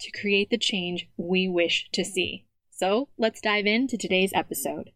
to create the change we wish to see. So let's dive into today's episode.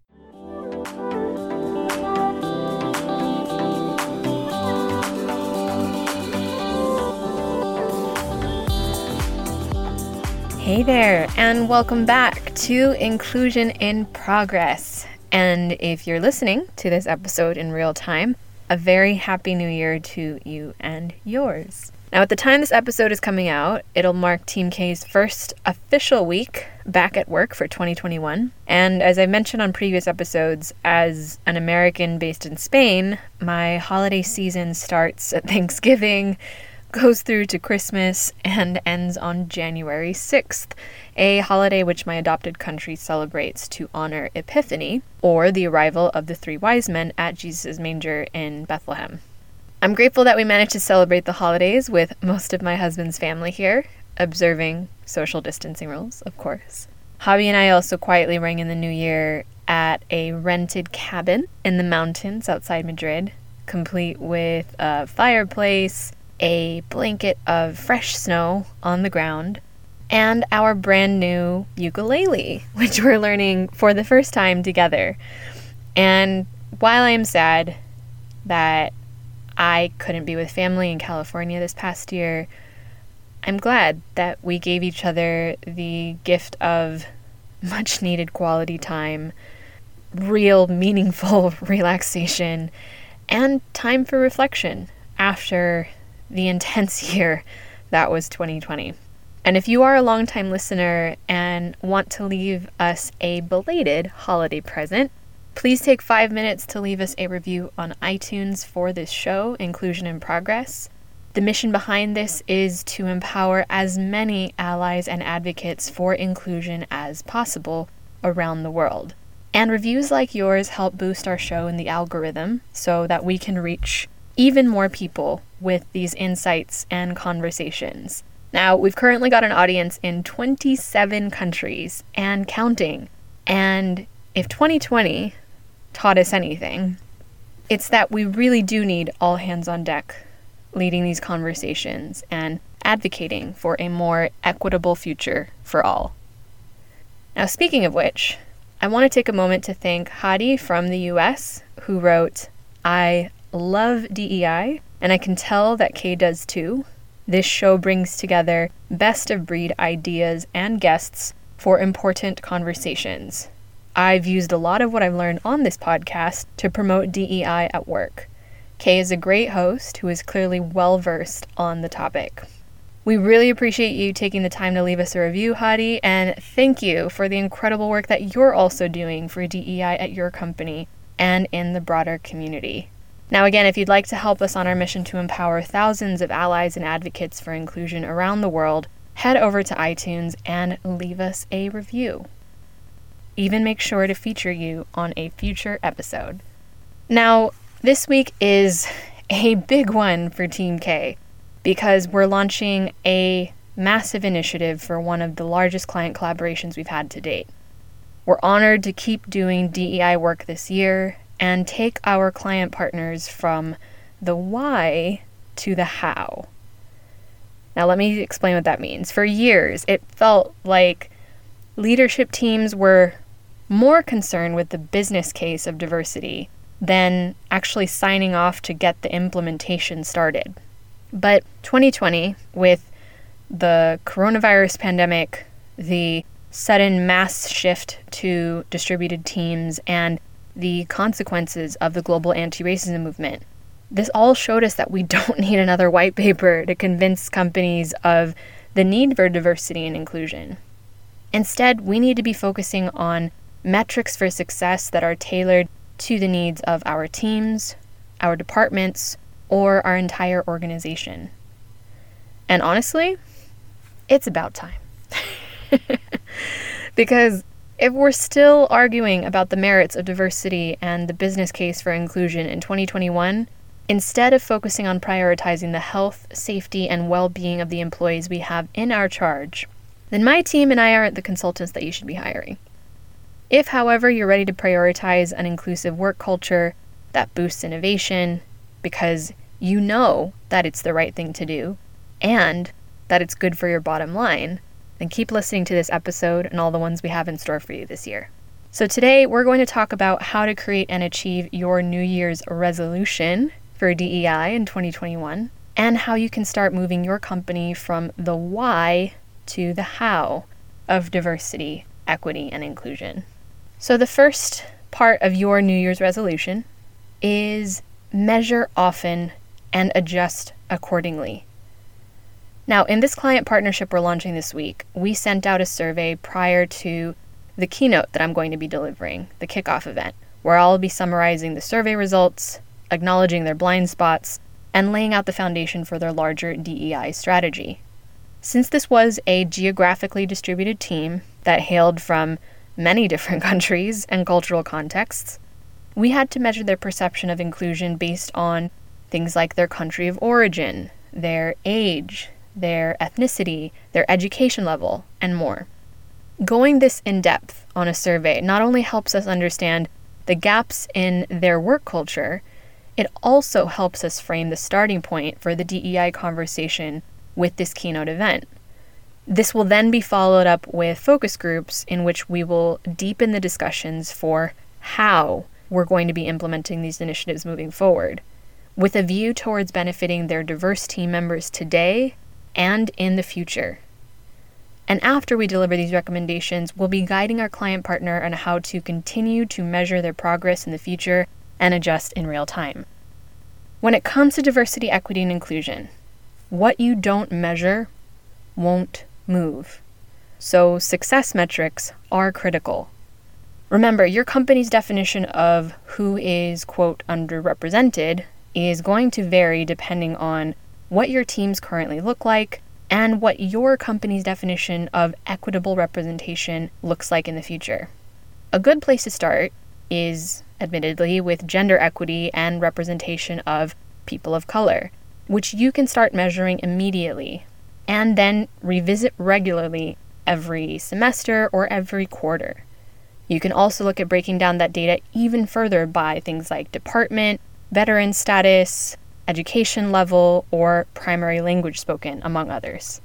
Hey there, and welcome back to Inclusion in Progress. And if you're listening to this episode in real time, a very happy new year to you and yours. Now, at the time this episode is coming out, it'll mark Team Kay's first official week back at work for 2021. And as I mentioned on previous episodes, as an American based in Spain, my holiday season starts at Thanksgiving, goes through to Christmas, and ends on January 6th, a holiday which my adopted country celebrates to honor Epiphany, or the arrival of the three wise men at Jesus' manger in Bethlehem. I'm grateful that we managed to celebrate the holidays with most of my husband's family here, observing social distancing rules, of course. Javi and I also quietly rang in the new year at a rented cabin in the mountains outside Madrid, complete with a fireplace, a blanket of fresh snow on the ground, and our brand new ukulele, which we're learning for the first time together. And while I'm sad that I couldn't be with family in California this past year. I'm glad that we gave each other the gift of much needed quality time, real meaningful relaxation, and time for reflection after the intense year that was 2020. And if you are a longtime listener and want to leave us a belated holiday present, Please take five minutes to leave us a review on iTunes for this show, Inclusion in Progress. The mission behind this is to empower as many allies and advocates for inclusion as possible around the world. And reviews like yours help boost our show in the algorithm so that we can reach even more people with these insights and conversations. Now, we've currently got an audience in 27 countries and counting. And if 2020 taught us anything, it's that we really do need all hands on deck leading these conversations and advocating for a more equitable future for all. Now, speaking of which, I want to take a moment to thank Hadi from the US, who wrote, I love DEI, and I can tell that Kay does too. This show brings together best of breed ideas and guests for important conversations. I've used a lot of what I've learned on this podcast to promote DEI at work. Kay is a great host who is clearly well versed on the topic. We really appreciate you taking the time to leave us a review, Hadi, and thank you for the incredible work that you're also doing for DEI at your company and in the broader community. Now, again, if you'd like to help us on our mission to empower thousands of allies and advocates for inclusion around the world, head over to iTunes and leave us a review even make sure to feature you on a future episode. Now, this week is a big one for Team K because we're launching a massive initiative for one of the largest client collaborations we've had to date. We're honored to keep doing DEI work this year and take our client partners from the why to the how. Now, let me explain what that means. For years, it felt like leadership teams were more concerned with the business case of diversity than actually signing off to get the implementation started. But 2020, with the coronavirus pandemic, the sudden mass shift to distributed teams and the consequences of the global anti racism movement. This all showed us that we don't need another white paper to convince companies of the need for diversity and inclusion. Instead, we need to be focusing on metrics for success that are tailored to the needs of our teams, our departments, or our entire organization. And honestly, it's about time. because if we're still arguing about the merits of diversity and the business case for inclusion in 2021, instead of focusing on prioritizing the health, safety, and well being of the employees we have in our charge, then my team and I aren't the consultants that you should be hiring. If, however, you're ready to prioritize an inclusive work culture that boosts innovation because you know that it's the right thing to do and that it's good for your bottom line, then keep listening to this episode and all the ones we have in store for you this year. So, today we're going to talk about how to create and achieve your New Year's resolution for DEI in 2021 and how you can start moving your company from the why to the how of diversity, equity, and inclusion. So, the first part of your New Year's resolution is measure often and adjust accordingly. Now, in this client partnership we're launching this week, we sent out a survey prior to the keynote that I'm going to be delivering, the kickoff event, where I'll be summarizing the survey results, acknowledging their blind spots, and laying out the foundation for their larger DEI strategy. Since this was a geographically distributed team that hailed from many different countries and cultural contexts, we had to measure their perception of inclusion based on things like their country of origin, their age, their ethnicity, their education level, and more. Going this in depth on a survey not only helps us understand the gaps in their work culture, it also helps us frame the starting point for the DEI conversation with this keynote event. This will then be followed up with focus groups in which we will deepen the discussions for how we're going to be implementing these initiatives moving forward, with a view towards benefiting their diverse team members today and in the future. And after we deliver these recommendations, we'll be guiding our client partner on how to continue to measure their progress in the future and adjust in real time. When it comes to diversity, equity, and inclusion, what you don't measure won't move. So, success metrics are critical. Remember, your company's definition of who is, quote, underrepresented is going to vary depending on what your teams currently look like, and what your company's definition of equitable representation looks like in the future. A good place to start is, admittedly, with gender equity and representation of people of color, which you can start measuring immediately and then revisit regularly every semester or every quarter. You can also look at breaking down that data even further by things like department, veteran status, education level, or primary language spoken, among others.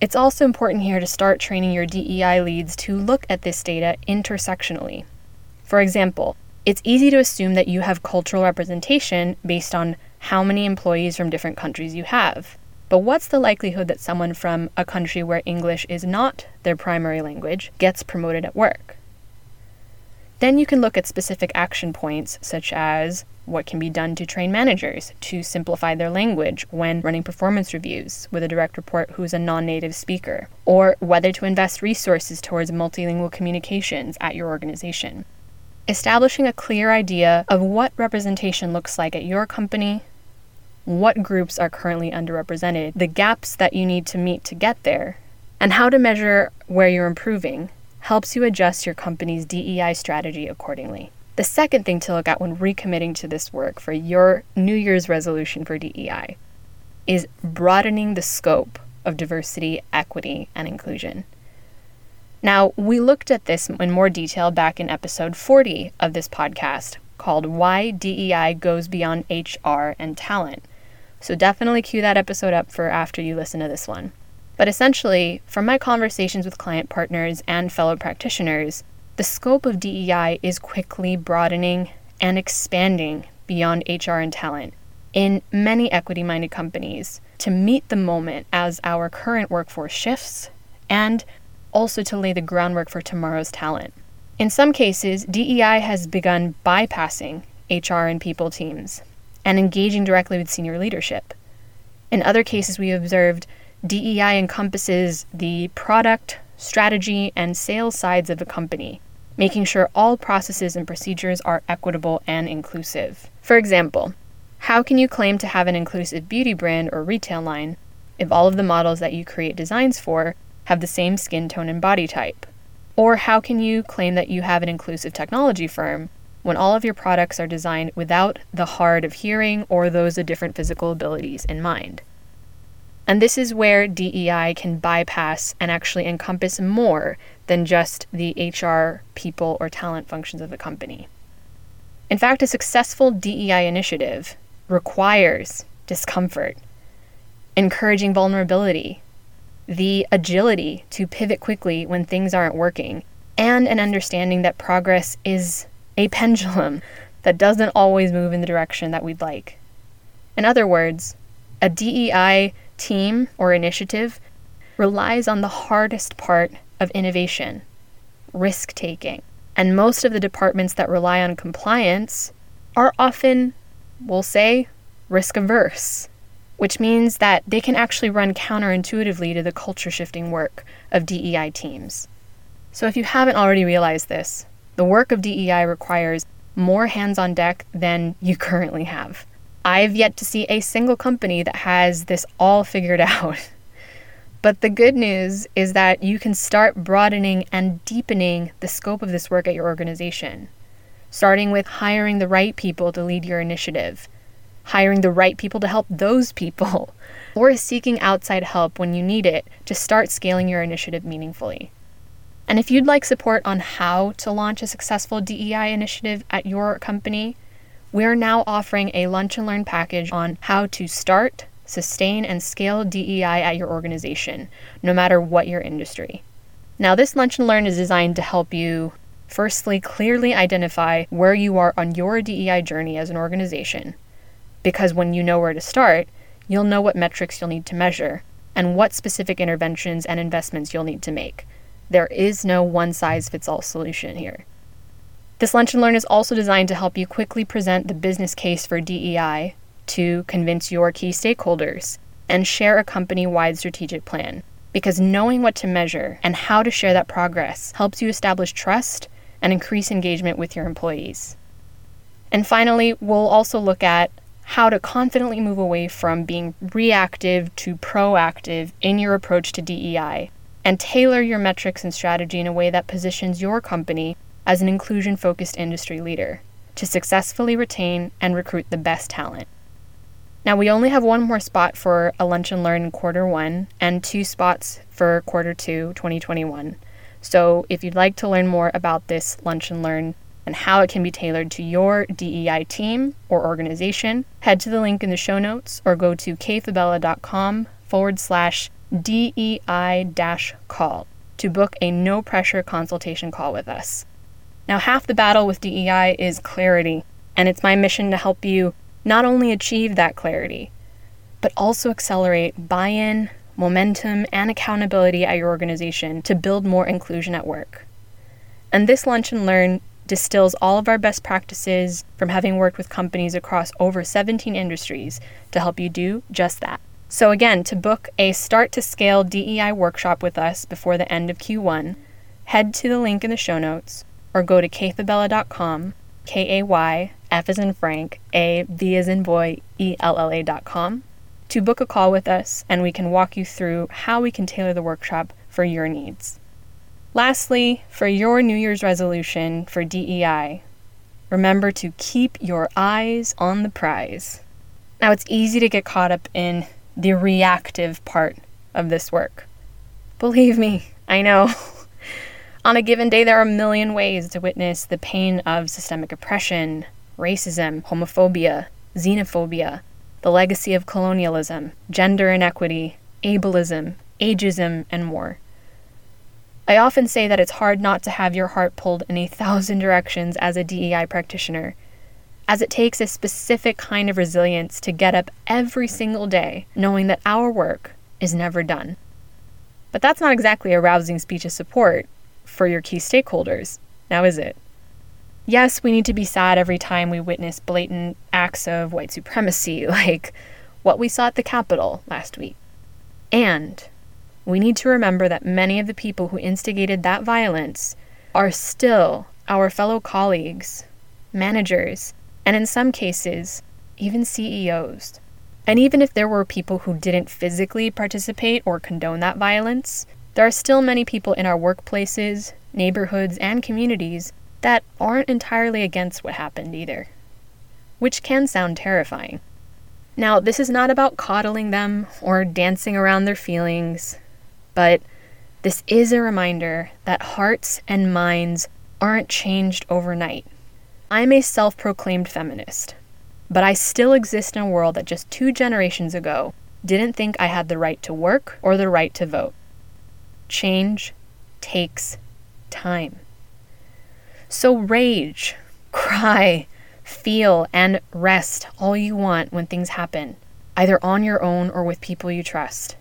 It's also important here to start training your DEI leads to look at this data intersectionally. For example, it's easy to assume that you have cultural representation based on how many employees from different countries you have. But what's the likelihood that someone from a country where English is not their primary language gets promoted at work? Then you can look at specific action points, such as what can be done to train managers to simplify their language when running performance reviews with a direct report who's a non native speaker, or whether to invest resources towards multilingual communications at your organization. Establishing a clear idea of what representation looks like at your company, what groups are currently underrepresented, the gaps that you need to meet to get there, and how to measure where you're improving helps you adjust your company's DEI strategy accordingly. The second thing to look at when recommitting to this work for your New Year's resolution for DEI is broadening the scope of diversity, equity, and inclusion. Now, we looked at this in more detail back in episode 40 of this podcast called Why DEI Goes Beyond HR and Talent. So definitely cue that episode up for after you listen to this one. But essentially, from my conversations with client partners and fellow practitioners, the scope of DEI is quickly broadening and expanding beyond HR and talent in many equity minded companies to meet the moment as our current workforce shifts and also to lay the groundwork for tomorrow's talent. In some cases, DEI has begun bypassing HR and people teams and engaging directly with senior leadership. In other cases, we observed DEI encompasses the product, strategy, and sales sides of a company, making sure all processes and procedures are equitable and inclusive. For example, how can you claim to have an inclusive beauty brand or retail line if all of the models that you create designs for have the same skin tone and body type? Or how can you claim that you have an inclusive technology firm when all of your products are designed without the hard of hearing or those of different physical abilities in mind? And this is where DEI can bypass and actually encompass more than just the HR, people, or talent functions of a company. In fact, a successful DEI initiative requires discomfort, encouraging vulnerability, the agility to pivot quickly when things aren't working, and an understanding that progress is a pendulum that doesn't always move in the direction that we'd like. In other words, a DEI team or initiative relies on the hardest part of innovation risk taking. And most of the departments that rely on compliance are often, we'll say, risk averse, which means that they can actually run counterintuitively to the culture shifting work of DEI teams. So if you haven't already realized this, the work of DEI requires more hands on deck than you currently have. I've yet to see a single company that has this all figured out. But the good news is that you can start broadening and deepening the scope of this work at your organization, starting with hiring the right people to lead your initiative, hiring the right people to help those people, or seeking outside help when you need it to start scaling your initiative meaningfully. And if you'd like support on how to launch a successful DEI initiative at your company, we're now offering a lunch and learn package on how to start, sustain, and scale DEI at your organization, no matter what your industry. Now, this lunch and learn is designed to help you firstly clearly identify where you are on your DEI journey as an organization. Because when you know where to start, you'll know what metrics you'll need to measure and what specific interventions and investments you'll need to make. There is no one size fits all solution here. This Lunch and Learn is also designed to help you quickly present the business case for DEI to convince your key stakeholders and share a company wide strategic plan. Because knowing what to measure and how to share that progress helps you establish trust and increase engagement with your employees. And finally, we'll also look at how to confidently move away from being reactive to proactive in your approach to DEI and tailor your metrics and strategy in a way that positions your company as an inclusion focused industry leader to successfully retain and recruit the best talent. Now, we only have one more spot for a lunch and learn in quarter one and two spots for quarter two, 2021. So, if you'd like to learn more about this lunch and learn and how it can be tailored to your DEI team or organization, head to the link in the show notes or go to kayfabella.com forward slash DEI dash call to book a no pressure consultation call with us. Now, half the battle with DEI is clarity, and it's my mission to help you not only achieve that clarity, but also accelerate buy in, momentum, and accountability at your organization to build more inclusion at work. And this Lunch and Learn distills all of our best practices from having worked with companies across over 17 industries to help you do just that. So, again, to book a Start to Scale DEI workshop with us before the end of Q1, head to the link in the show notes or go to kayfabella.com, K A Y, F as in Frank, A, V as in boy, E L L A.com, to book a call with us and we can walk you through how we can tailor the workshop for your needs. Lastly, for your New Year's resolution for DEI, remember to keep your eyes on the prize. Now, it's easy to get caught up in the reactive part of this work. Believe me, I know. On a given day, there are a million ways to witness the pain of systemic oppression, racism, homophobia, xenophobia, the legacy of colonialism, gender inequity, ableism, ageism, and more. I often say that it's hard not to have your heart pulled in a thousand directions as a DEI practitioner, as it takes a specific kind of resilience to get up every single day knowing that our work is never done. But that's not exactly a rousing speech of support for your key stakeholders, now is it? Yes, we need to be sad every time we witness blatant acts of white supremacy, like what we saw at the Capitol last week. And we need to remember that many of the people who instigated that violence are still our fellow colleagues, managers, and in some cases, even CEOs. And even if there were people who didn't physically participate or condone that violence, there are still many people in our workplaces, neighborhoods, and communities that aren't entirely against what happened either, which can sound terrifying. Now, this is not about coddling them or dancing around their feelings, but this is a reminder that hearts and minds aren't changed overnight. I'm a self proclaimed feminist, but I still exist in a world that just two generations ago didn't think I had the right to work or the right to vote. Change takes time. So rage, cry, feel, and rest all you want when things happen, either on your own or with people you trust.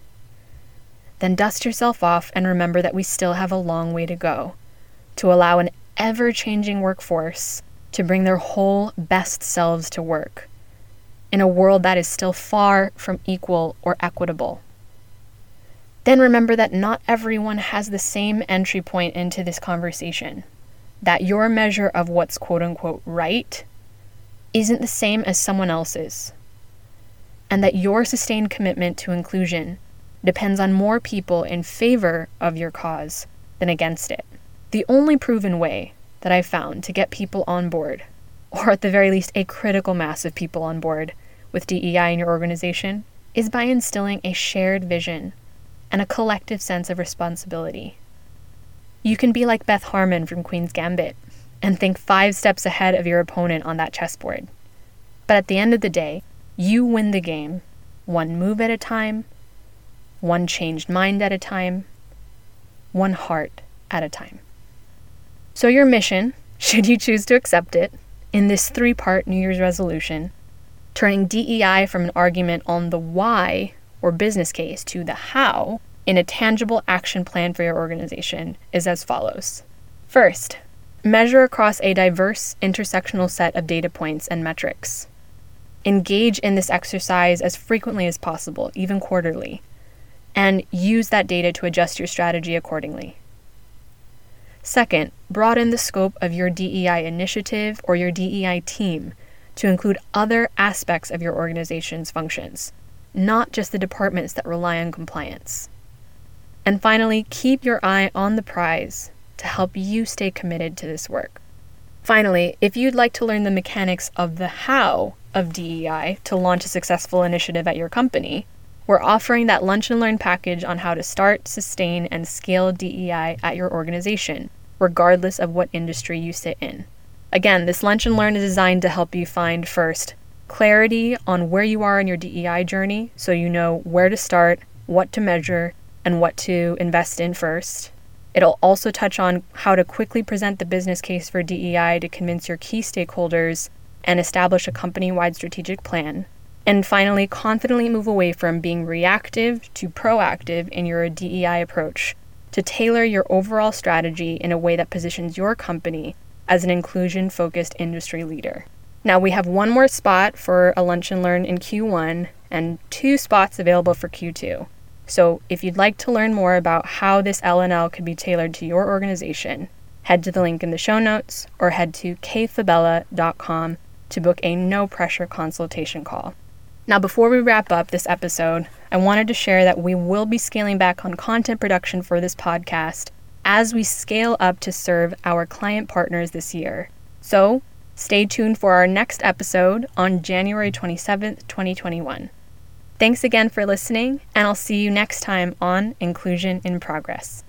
Then dust yourself off and remember that we still have a long way to go to allow an ever changing workforce to bring their whole best selves to work in a world that is still far from equal or equitable. Then remember that not everyone has the same entry point into this conversation, that your measure of what's quote unquote right isn't the same as someone else's, and that your sustained commitment to inclusion depends on more people in favor of your cause than against it. The only proven way that I've found to get people on board, or at the very least a critical mass of people on board with DEI in your organization, is by instilling a shared vision and a collective sense of responsibility. You can be like Beth Harmon from Queen's Gambit and think five steps ahead of your opponent on that chessboard. But at the end of the day, you win the game, one move at a time, one changed mind at a time, one heart at a time. So, your mission, should you choose to accept it, in this three part New Year's resolution, turning DEI from an argument on the why or business case to the how in a tangible action plan for your organization, is as follows. First, measure across a diverse intersectional set of data points and metrics. Engage in this exercise as frequently as possible, even quarterly, and use that data to adjust your strategy accordingly. Second, broaden the scope of your DEI initiative or your DEI team to include other aspects of your organization's functions, not just the departments that rely on compliance. And finally, keep your eye on the prize to help you stay committed to this work. Finally, if you'd like to learn the mechanics of the how of DEI to launch a successful initiative at your company, we're offering that Lunch and Learn package on how to start, sustain, and scale DEI at your organization, regardless of what industry you sit in. Again, this Lunch and Learn is designed to help you find first clarity on where you are in your DEI journey so you know where to start, what to measure, and what to invest in first. It'll also touch on how to quickly present the business case for DEI to convince your key stakeholders and establish a company wide strategic plan. And finally, confidently move away from being reactive to proactive in your DEI approach to tailor your overall strategy in a way that positions your company as an inclusion focused industry leader. Now, we have one more spot for a lunch and learn in Q1 and two spots available for Q2. So, if you'd like to learn more about how this LNL could be tailored to your organization, head to the link in the show notes or head to kayfabella.com to book a no pressure consultation call. Now, before we wrap up this episode, I wanted to share that we will be scaling back on content production for this podcast as we scale up to serve our client partners this year. So, stay tuned for our next episode on January 27th, 2021. Thanks again for listening, and I'll see you next time on Inclusion in Progress.